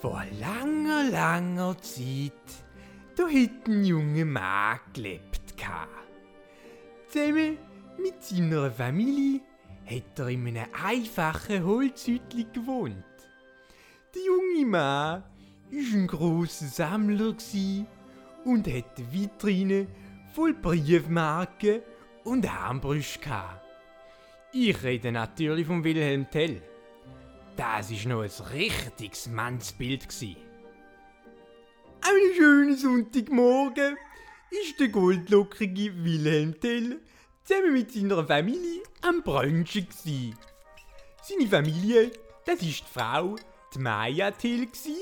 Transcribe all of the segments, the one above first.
Vor langer, langer Zeit, da hat ein junger Mann gelebt. Zusammen mit seiner Familie hat er in einem einfachen Holzhütli gewohnt. Der junge Mann war ein grosser Sammler und hatte Vitrine voll Briefmarken und Armbrüste. Ich rede natürlich von Wilhelm Tell. Das ist noch ein richtiges Mannsbild gsi. Einen schönen Sonntagmorgen ist der goldlockige Wilhelm Tell zusammen mit seiner Familie am Brunchen gsi. Seine Familie, das ist die Frau, die Maja Tell gsi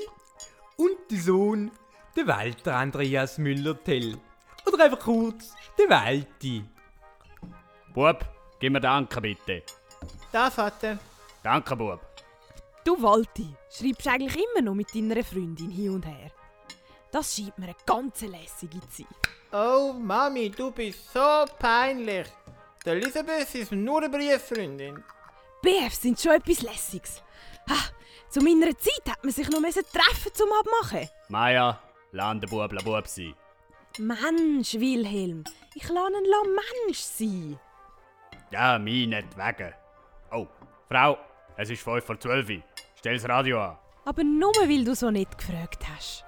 und der Sohn, der Walter Andreas Müller Tell. Oder einfach kurz, der Walti. Bub, gib mir Danke bitte. Da, Vater. Danke, Bub. Du Walti, schreibst eigentlich immer noch mit deiner Freundin hin und her? Das scheint mir eine ganz lässige zu sein. Oh, Mami, du bist so peinlich. Der Elisabeth ist nur eine Brieffreundin. BFs sind schon etwas Lässiges. Ha, zu meiner Zeit hat man sich noch treffen zum Abmachen. Maja, lass den Bub Bub sein. Mensch, Wilhelm, ich lasse ihn la Mensch sein. Ja, mich nicht wegen. Oh, Frau, es ist 5 vor 12 Uhr. Stell das Radio an. Aber nur weil du so nicht gefragt hast.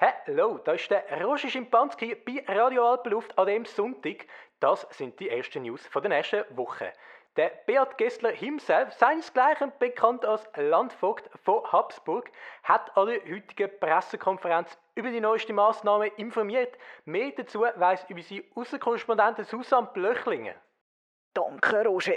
Hallo, da ist der Roger Schimpanski bei Radio Alpenluft an dem Sonntag. Das sind die ersten News von der nächsten Woche. Der Beat Gessler himself, seinesgleichen bekannt als Landvogt von Habsburg, hat an der heutigen Pressekonferenz über die neueste Maßnahme informiert. Mehr dazu weiss über sie Außenkorrespondentin Susanne Blöchlingen. Danke, Roger.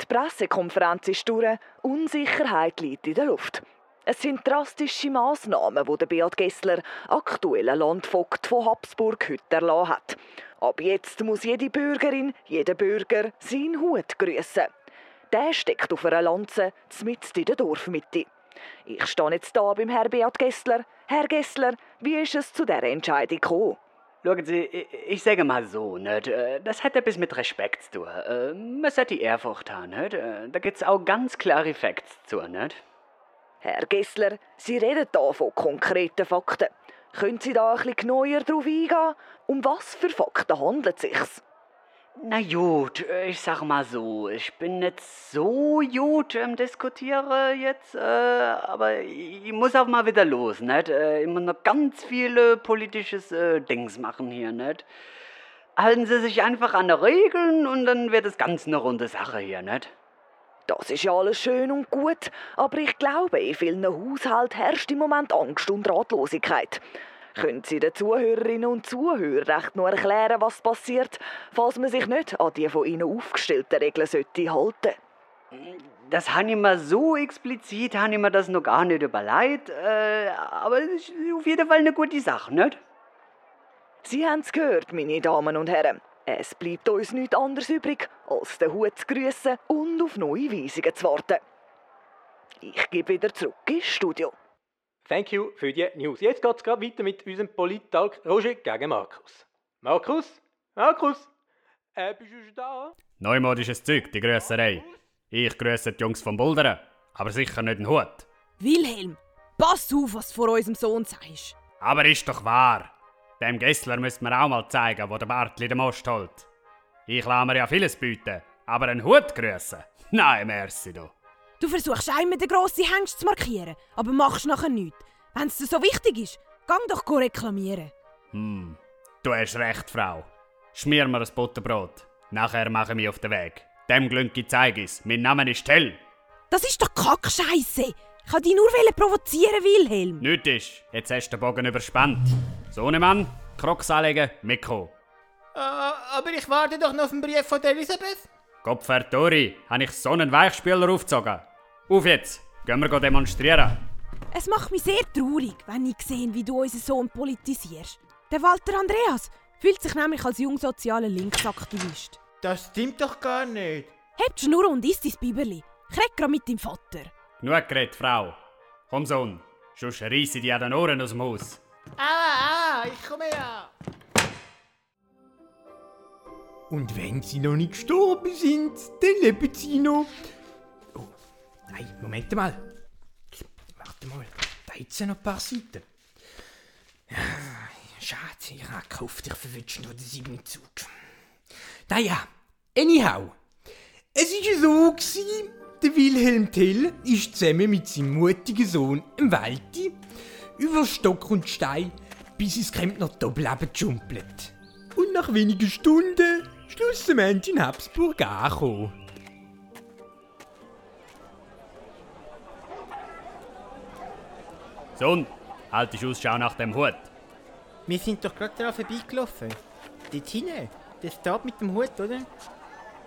Die Pressekonferenz ist durch. Unsicherheit liegt in der Luft. Es sind drastische Massnahmen, die Beat Gessler, aktueller Landvogt von Habsburg, heute erlassen hat. Ab jetzt muss jede Bürgerin, jeder Bürger seinen Hut grüßen. Der steckt auf einer Lanze, mitten in der Dorfmitte. Ich stehe jetzt da beim Herrn Beat Gessler. Herr Gessler, wie ist es zu dieser Entscheidung gekommen? Schauen Sie, ich, sage mal so, nicht? äh, das hat etwas mit Respekt zu tun. Äh, Man sollte Ehrfurcht haben, nicht? Äh, Da gibt es auch ganz klare Facts zu, nicht? Herr Gessler, Sie reden da von konkreten Fakten. Können Sie da ein bisschen genauer darauf eingehen? Um was für Fakten handelt es sich? Na gut, äh, ich sag mal so, ich bin nicht so gut im Diskutieren jetzt, äh, aber ich muss auch mal wieder los, nicht? Äh, immer noch ganz viele politisches äh, Dings machen hier, nicht? Halten Sie sich einfach an die Regeln und dann wird es ganz eine runde Sache hier, nicht? Das ist ja alles schön und gut, aber ich glaube, in vielen Haushalten herrscht im Moment Angst und Ratlosigkeit. Können Sie den Zuhörerinnen und Zuhörern recht nur erklären, was passiert, falls man sich nicht an die von Ihnen aufgestellten Regeln sollte halten? Das habe ich mir so explizit, habe ich mir das noch gar nicht überlegt, äh, aber es ist auf jeden Fall eine gute Sache, nicht? Sie haben es gehört, meine Damen und Herren. Es bleibt uns nichts anderes übrig, als den Hut zu grüßen und auf neue Weisungen zu warten. Ich gebe wieder zurück ins Studio. Thank you für die News. Jetzt geht's gerade weiter mit unserem Polit-Talk Roger gegen Markus. Markus? Markus? Äh, bist du schon da? Neumodisches Zeug, die Grösserei. Ich grüße die Jungs vom Buldern, aber sicher nicht den Hut. Wilhelm, pass auf, was du vor unserem Sohn sagst. Aber ist doch wahr. Dem Gessler müssen wir auch mal zeigen, wo der Bartli den Most holt. Ich lasse mir ja vieles bieten, aber einen Hut grüßen? Nein, merci du. Du versuchst einmal den grossen Hengst zu markieren, aber machst nachher nichts. Wenn es dir so wichtig ist, gang doch go reklamieren. Hm, du hast recht, Frau. Schmier mir ein Butterbrot. Nachher mache ich mich auf den Weg. Dem Glünki zeige ich's. Mein Name ist Tell. Das ist doch Kackscheiße. Ich wollte dich nur provozieren, Wilhelm. Nicht ist. Jetzt hast du den Bogen überspannt. Sohnemann, Krocks anlegen, mitkommen. Äh, aber ich warte doch noch auf den Brief von der Elisabeth. Kopfertori, habe ich so einen Weichspüler aufgezogen. Auf jetzt, gehen wir go demonstrieren. Es macht mich sehr traurig, wenn ich sehe, wie du unseren Sohn politisierst. Der Walter Andreas fühlt sich nämlich als jungsozialer Linksaktivist. Das stimmt doch gar nicht. Hebt die Schnur und isst dein Biberli. Krieg grad mit deinem Vater. Genug geredet, Frau. Komm, Sohn, sonst reisse ich dir an den Ohren aus dem Haus. Ah, ah, ich komme ja. Und wenn sie noch nicht gestorben sind, dann leben sie noch. Nein, Moment mal. Warte mal, da hat ja noch ein paar Seiten. Schade, ich habe gehofft, ich verwünsche noch den siebten Zug. Naja, anyhow. Es war so, gewesen, der Wilhelm Tell ist zusammen mit seinem mutigen Sohn, dem Walti, über Stock und Stein bis ins Krempner Doppelleben geschumpelt. Und nach wenigen Stunden schlussendlich in Habsburg angekommen. Sohn, halt dich Ausschau nach dem Hut. Wir sind doch gerade daran vorbeigelaufen. Dort hinten. Der Stab mit dem Hut, oder?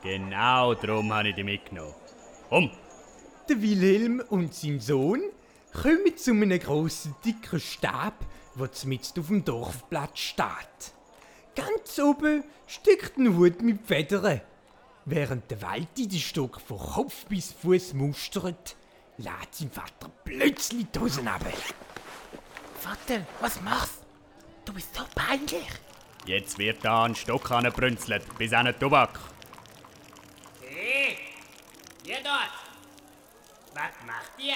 Genau darum habe ich dich mitgenommen. Komm, Der Wilhelm und sein Sohn kommen zu einem grossen, dicken Stab, der mitten auf dem Dorfplatz steht. Ganz oben steckt ein Hut mit Federn. Während der Walti den Stock von Kopf bis Fuß mustert, lädt sein Vater plötzlich die Hosen runter. Vater, was machst du? Du bist so peinlich. jetzt wird da ein Stock angebrünzelt, bis an den Tobak. Hey, ihr dort! Was macht ihr?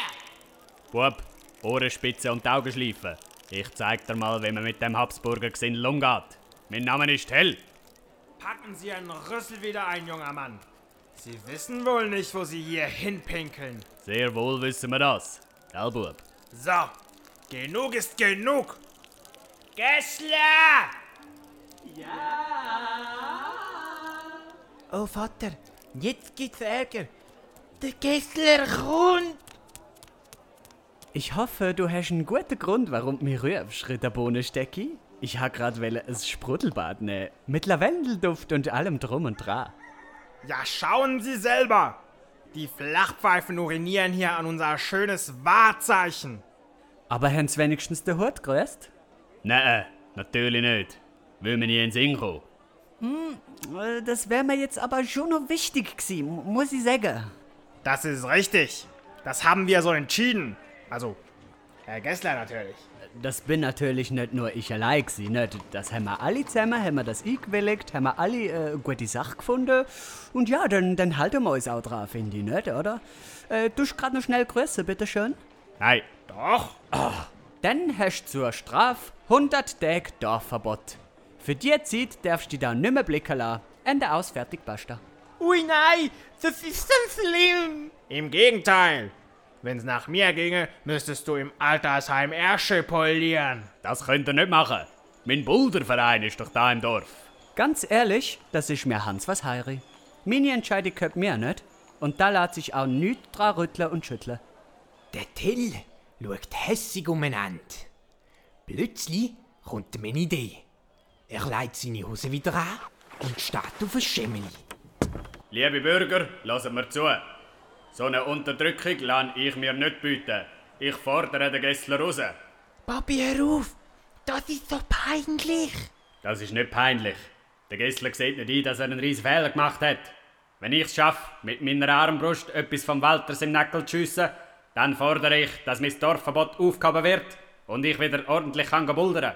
Bub, Ohrenspitze und Augenschleifen. Ich zeig dir mal, wie man mit dem Habsburger Gesindel umgeht. Mein Name ist Hell. Packen Sie Ihren Rüssel wieder ein, junger Mann. Sie wissen wohl nicht, wo Sie hier hinpinkeln. Sehr wohl wissen wir das. Gell, Bub? So, genug ist genug. Gessler! Oh, Vater, jetzt gibt's Ärger. Der Gessler kommt. Ich hoffe, du hast einen guten Grund, warum du mich rufst, Ritter Bohnenstecki. Ich ha grad welle ein Sprudelbad nehmen. Mit Lavendelduft und allem drum und dran. Ja, schauen Sie selber. Die Flachpfeifen urinieren hier an unser schönes Wahrzeichen. Aber haben's wenigstens den Hut größt? Nein, natürlich nicht. Will mir nie in den Sinn kommen. Äh, Das wäre mir jetzt aber schon noch wichtig gewesen, mu- muss ich sagen. Das ist richtig. Das haben wir so entschieden. Also, Herr Gessler natürlich. Das bin natürlich nicht nur ich allein gewesen, nicht? Das haben wir alle zusammen, haben wir das eingewilligt, haben wir alle äh, eine gute Sache gefunden. Und ja, dann, dann halten wir uns auch drauf, finde ich, nicht, oder? Äh, du grad noch schnell grüßen, bitteschön. Nein, Doch. Dann hast du zur Strafe 100 Tage Dorfverbot. Für die Zeit darfst du dich da nicht mehr blicken lassen. Ende aus, fertig, basta. Ui, nein, das ist so schlimm. Im Gegenteil. Wenn's nach mir ginge, müsstest du im Altersheim Ärsche polieren. das könnt ihr nicht machen. Mein Boulderverein ist doch da im Dorf. Ganz ehrlich, das ist mir Hans was heiri. Meine Entscheidung gehört mir nicht. Und da lässt sich auch nichts dran rütteln und schütteln. Der Till schaut hässig umeinander. Plötzlich kommt ihm eine Idee. Er legt seine Hose wieder an und steht auf ein Schemmeli. Liebe Bürger, lasst mir zu. So eine Unterdrückung lasse ich mir nicht bieten. Ich fordere den Gessler raus. Papi, hör auf. Das ist so peinlich. Das ist nicht peinlich. Der Gessler sieht nicht ein, dass er einen riesen Fehler gemacht hat. Wenn ich es schaffe, mit meiner Armbrust etwas vom Walters im Nackel zu schiessen, dann fordere ich, dass mein Dorfverbot aufgehoben wird und ich wieder ordentlich kann buldern.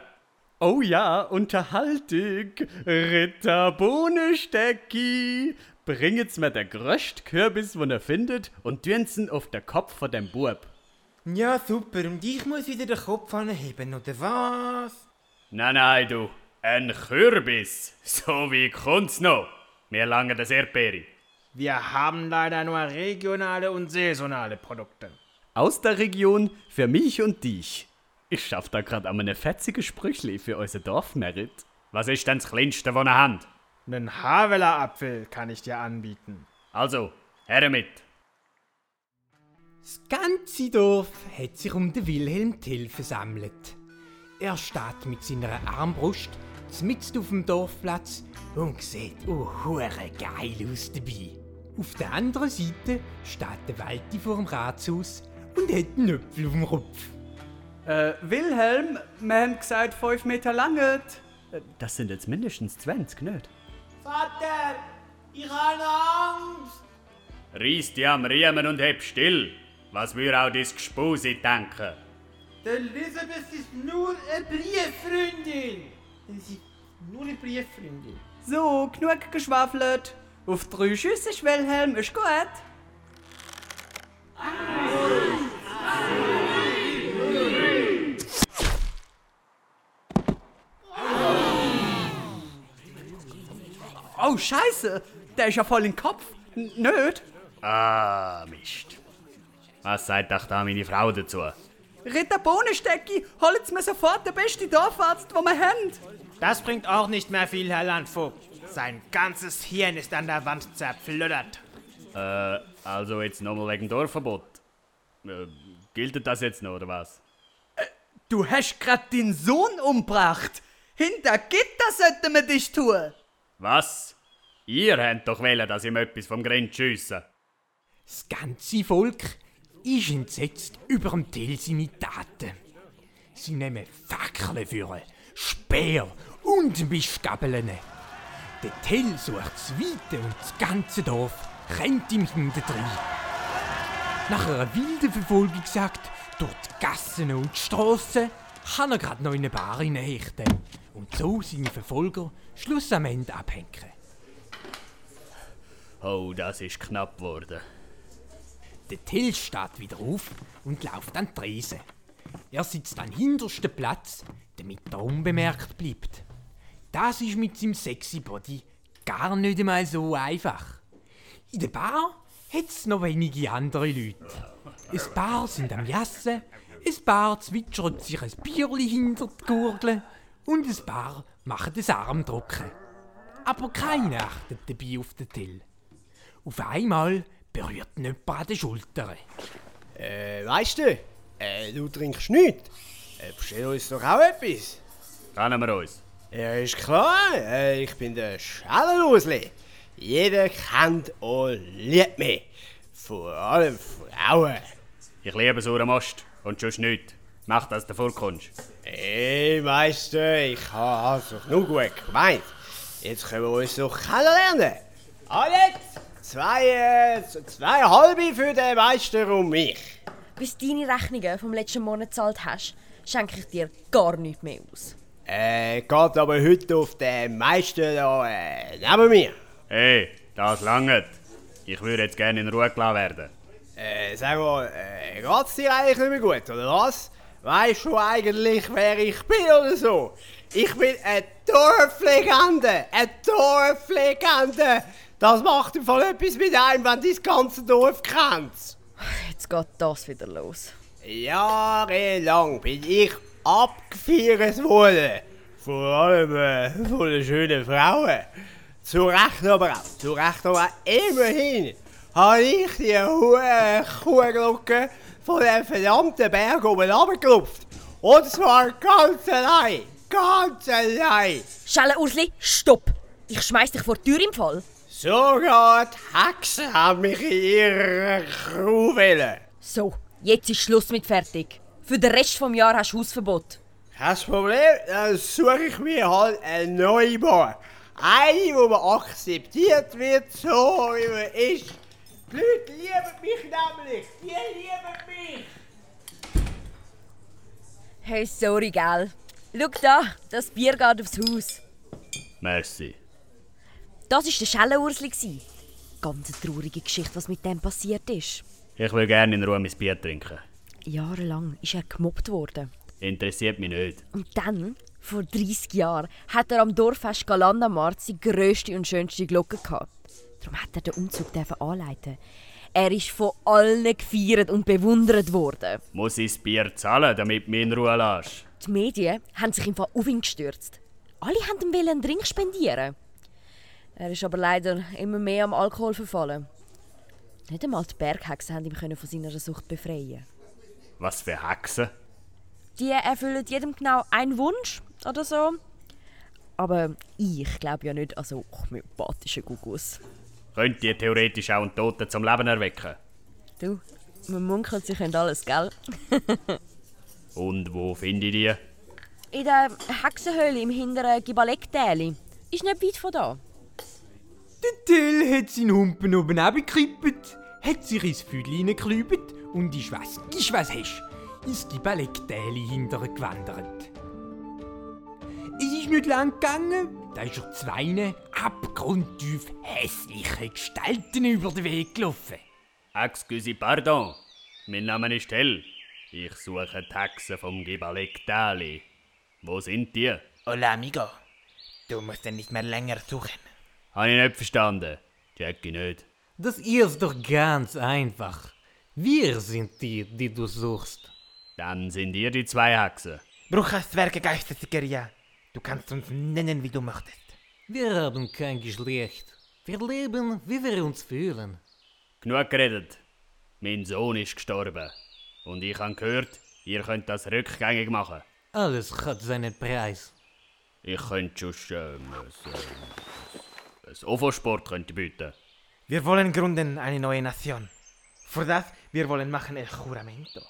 Oh ja, Unterhaltung. Ritter Bohnenstecki. Bringet's mir der größte Kürbis, den er findet, und tun's auf den Kopf von dem Bub. Ja, super. Und ich muss wieder den Kopf anheben, oder was? Nein, nein, du. Ein Kürbis. So wie kommt's noch. Wir langen das Erdbeere. Wir haben leider nur regionale und saisonale Produkte. Aus der Region für mich und dich. Ich schaff da grad an eine fetzige Sprüchli für unser Dorfmerit. Was ist denn das Kleinste, was ihr habt? Einen Haveler-Apfel kann ich dir anbieten. Also, her mit. Das ganze Dorf hat sich um den Wilhelm Till versammelt. Er steht mit seiner Armbrust mitten auf dem Dorfplatz und sieht oh, hure geil aus dabei. Auf der anderen Seite steht der Walti vor dem Ratshaus und hat einen Öpfel auf dem Kopf. Äh, Wilhelm, wir haben gesagt 5 Meter langet. Äh, Das sind jetzt mindestens 20, nicht? Vater, ich habe Angst. Reiss dich am Riemen und heb still. Was würde auch dein Gespusi denken? Die Elisabeth ist nur eine Brieffreundin. Sie ist nur eine Brieffreundin. So, genug geschwafelt. Auf drei Schüsse, Wilhelm, ist gut. Oh, Scheiße! Der ist ja voll im Kopf. N nicht? Ah, Mist. Was sagt doch da meine Frau dazu? Ritter Bohnenstecki, Sie mir sofort den besten Dorfarzt, den wir haben. Das bringt auch nicht mehr viel, Herr Landvogt. Sein ganzes Hirn ist an der Wand zerflödert. Äh, also jetzt nochmal wegen Dorfverbot. Äh, gilt das jetzt noch, oder was? Du hast grad deinen Sohn umgebracht. Hinter Gitter sollten wir dich tun. Was? Ihr habt doch wollen, dass ihm etwas vom Grind schiesse. Das ganze Volk ist entsetzt über dem Tell seine Taten. Sie nehmen Fackeln für Speer und Mistgabeln. Der Tell sucht das Weite und das ganze Dorf rennt ihm hinterdrein. Nach einer wilden Verfolgung sagt, durch die Gassen und die Strassen kann er gerade noch in eine Bar hineinhechten und so seine Verfolger Schluss am Ende abhängen. Oh, das ist knapp geworden. Der Till steht wieder auf und läuft an die Tresen. Er sitzt am hintersten Platz, damit er unbemerkt bleibt. Das ist mit seinem sexy Body gar nicht einmal so einfach. In der Bar hat's noch wenige andere Leute. Ein paar sind am Jassen, ein paar zwitschern sich ein Bierli hinter die Gurgel und ein paar machen das Armdrucken. Aber keiner achtet dabei auf den Till. Auf einmal berührt ihn jemand an den Schultern. Äh, weißt du, äh, du trinkst nichts. Äh, bestell uns doch auch etwas. Kennen wir uns? Ja, ist klar, äh, ich bin der Schellenusli. Jeder kennt und liebt mich. Vor allem Frauen. Ich liebe sauren Most und sonst nichts. Mach, dass du vorkommst. Hey, Meister, ich habe es doch nur gut gemeint. Jetzt können wir uns doch kennenlernen. Jetzt! Zwei, zwei halbe für den Meister und mich. Bis du deine Rechnungen vom letzten Monat gezahlt hast, schenke ich dir gar nichts mehr aus. Äh, geht aber heute auf den Meister da äh, neben mir. Hey, das langt. Ich würde jetzt gerne in Ruhe gelassen werden. Äh, sag mal, äh, geht's dir eigentlich nicht mehr gut, oder was? Weißt du eigentlich, wer ich bin oder so? Ich bin eine Dorflegende! Eine Dorflegende! Das macht im Fall etwas mit einem, wenn dein ganze Dorf kennt. Jetzt geht das wieder los. Jahrelang bin ich abgefeiert worden. Vor allem äh, von den schönen Frauen. Zu Recht aber auch. Zu Recht aber auch. Immerhin habe ich die hohe Kuhglocke von dem verdammten Berg oben runtergelupft. Und zwar ganz allein. Ganz allein. Schelle Ursli, stopp! Ich schmeiß dich vor die Tür im Fall. Sogar die Hexen haben mich in ihrer Crew wollen. So, jetzt ist Schluss mit fertig. Für den Rest vom Jahr hast du Hausverbot. Kein Problem, dann suche ich mir halt eine neue Bar. Eine, wo man akzeptiert wird, so wie man ist. Die Leute lieben mich nämlich. Die lieben mich. Hey, sorry, gell? Schau da, das Bier geht aufs Haus. Merci. Das war der Schellenursli. Ganz eine traurige Geschichte, was mit dem passiert ist. Ich will gerne in Ruhe mein Bier trinken. Jahrelang ist er gemobbt worden. Interessiert mich nicht. Und dann, vor 30 Jahren, hat er am Dorffest Galanda Marz die grösste und schönste Glocke gehabt. Darum hat er den Umzug anleiten. Er ist von allen gefeiert und bewundert worden. Muss ich das Bier zahlen, damit du mich in Ruhe lässt? Die Medien haben sich im Fall auf ihn gestürzt. Alle wollten ihm einen Drink spendieren. Er ist aber leider immer mehr am Alkohol verfallen. Nicht einmal die Berghexen haben ihn von seiner Sucht befreien. Was für Hexen? Die erfüllen jedem genau einen Wunsch oder so. Aber ich glaube ja nicht an so homöopathischen Gugus. Könnt ihr theoretisch auch einen Toten zum Leben erwecken? Du, man munkelt, sie können alles, gell? Und wo finde ich die? In der Hexenhöhle im hinteren Gibalek-Täli. Ist nicht weit von da. Der Till hat seinen Humpen oben abgekippt, hat sich ins Füdli hineingeklübet und ist was, ist was hast, ins Gibalektäli hinterher gewandert. Es ist nicht lang gegangen, da ist er zwei abgrundtief hässliche Gestalten über den Weg gelaufen. Excuse, pardon. Mein Name ist Tell. Ich suche die Hexe vom Gibalek Dali. Wo sind die? Hola, amigo. Du musst nicht mehr länger suchen. Habe ich nicht verstanden. Check ich nicht. Das ist doch ganz einfach. Wir sind die, die du suchst. Dann sind ihr die zwei Hexen. Bruchas Zwergegeister Sickeria. Du kannst uns nennen, wie du möchtest. Wir haben kein Geschlecht. Wir leben, wie wir uns fühlen. Genug geredet. Mein Sohn ist gestorben. Und ich habe gehört, ihr könnt das rückgängig machen. Alles hat seinen Preis. Ich könnte schon ähm, ein Ovo-Sport könnte bieten. Wir wollen gründen eine neue Nation. Für das wir wollen machen el juramento.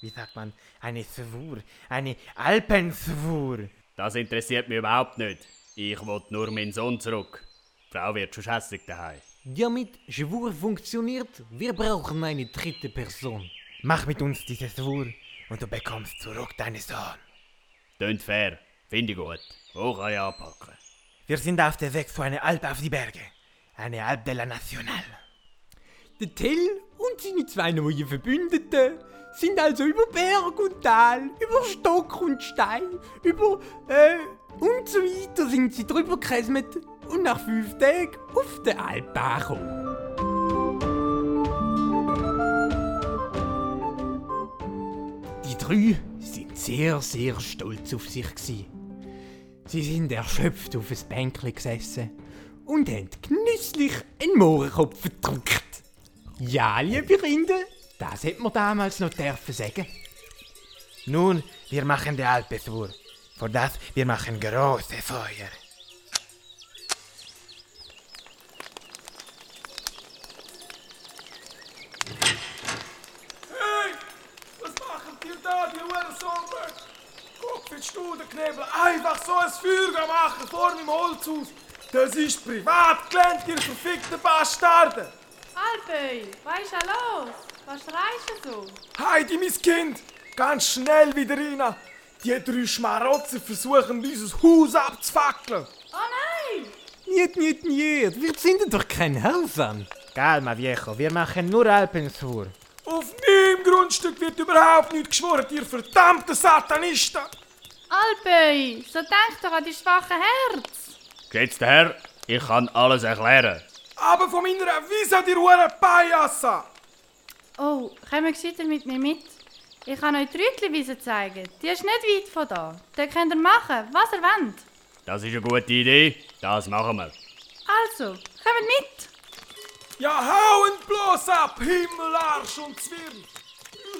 Wie sagt man? Eine Schwur. Eine Alpenschwur. Das interessiert mich überhaupt nicht. Ich will nur meinen Sohn zurück. Die Frau wird schon hässlich daheim. Damit Schwur funktioniert, wir brauchen eine dritte Person. Mach mit uns diese Schwur und du bekommst zurück deinen Sohn. Tönt fair. Finde ich gut. Wo kann ich anpacken? Wir sind auf der Weg zu einer Alp auf die Berge. Eine Alp de la Nacional. Der Tell und seine zwei neuen Verbündeten sind also über Berg und Tal, über Stock und Stein, über äh und so weiter sind sie drüber gekäsmet und nach fünf Tagen auf der Alp angekommen. Die drei sind sehr, sehr stolz auf sich gsi. Sie sind erschöpft auf ein Bänkchen gesessen und haben genüsslich einen Mohrenkopf verdrückt. Ja, liebe Kinder, das hätte man damals noch dürfen sagen. Nun, wir machen die Alpeschwur. Für das wir machen große Feuer. Hey, was machen die da, die Hurensohn? Guck, wie Studenknebel ein Feuer machen vor meinem Holzhaus. Das ist Privatgelände, ihr verfickten Bastarden. Alpöi, was ist da los? Was schreist du so? Heidi, mein Kind, ganz schnell wieder rein. Die drei Schmarotzer versuchen, unser Haus abzufackeln. Oh nein! Niet, niet, niet, wir sind doch kein Helfern. Calma, viejo, wir machen nur Alpenschwur. Auf meinem Grundstück wird überhaupt nicht geschworen, ihr verdammten Satanisten. Alpöi, so denk doch an die schwache Herz. Geschätzter Herr, ich kann alles erklären. Aber von meiner Visa, die Ruhe Pajassa. Oh, kommen gescheiter mit mir mit. Ich kann euch die Rütliwiese zeigen. Die ist nicht weit von da. Dort könnt ihr machen, was ihr wollt. Das ist eine gute Idee. Das machen wir. Also, kommt mit. Ja, hauen bloß ab, Himmel, Arsch und Zwirn.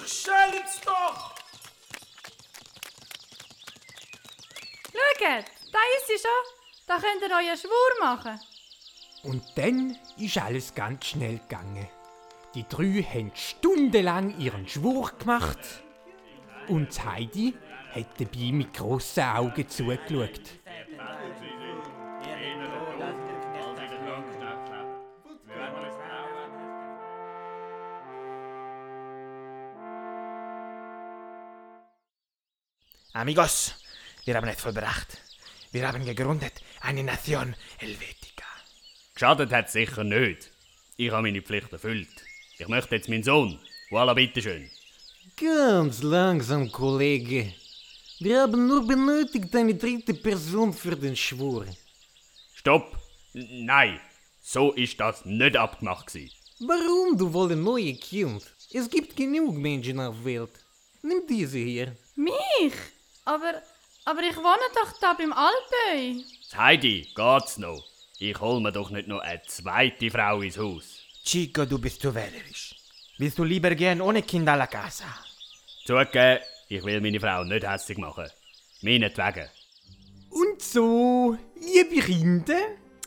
Ich stell's doch. Schaut, da ist sie schon. Da könnt ihr euren Schwur machen. Und dann ist alles ganz schnell gegangen. Die drei haben stundenlang ihren Schwur gemacht und Heidi hat dabei mit grossen Augen zugeschaut. Amigos, wir haben es vollbracht. Wir haben gegründet eine Nation Helvetica. Geschadet hat sicher nicht. Ich habe meine Pflicht erfüllt. Ich möchte jetzt meinen Sohn. Voilà, bitteschön. Ganz langsam, Kollege. Wir haben nur benötigt eine dritte Person für den Schwur. Stopp! Nein, so ist das nicht abgemacht gewesen. Warum, du wolltest neue Kind? Es gibt genug Menschen auf der Welt. Nimm diese hier. Mich? Aber, aber ich wohne doch da beim Alpöi. Heidi, geht's noch? Ich hol mir doch nicht noch eine zweite Frau ins Haus. Chico, du bist zu wählerisch. Willst du lieber gehen ohne Kind a la casa? Zugegeben, ich will meine Frau nicht hässlich machen. Meinetwegen. Und so, liebe Kinder,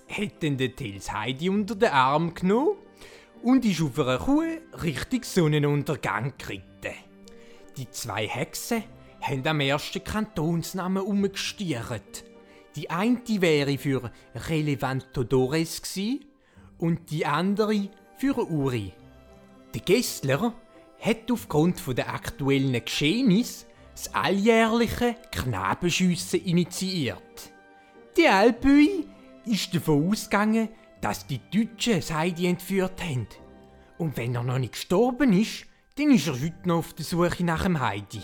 hat dann der Tils Heidi unter den Arm genommen und ist auf einer Kuh Richtung Sonnenuntergang geritten. Die zwei Hexen haben am ersten Kantonsnamen umgestiert. Die eine wäre für Relevantodores und die andere für Uri. Der Gessler hat aufgrund der aktuellen Geschehnisse das alljährliche Knabenschiessen initiiert. Die Alpui ist davon ausgegangen, dass die Deutschen Heidi entführt haben. Und wenn er noch nicht gestorben ist, dann ist er heute noch auf der Suche nach dem Heidi.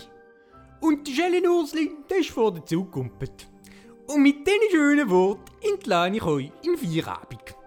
Und der Schellenursli, der ist vor der Zug gegumpelt. Und mit diesen schönen Worten entlasse ich euch in Feierabend.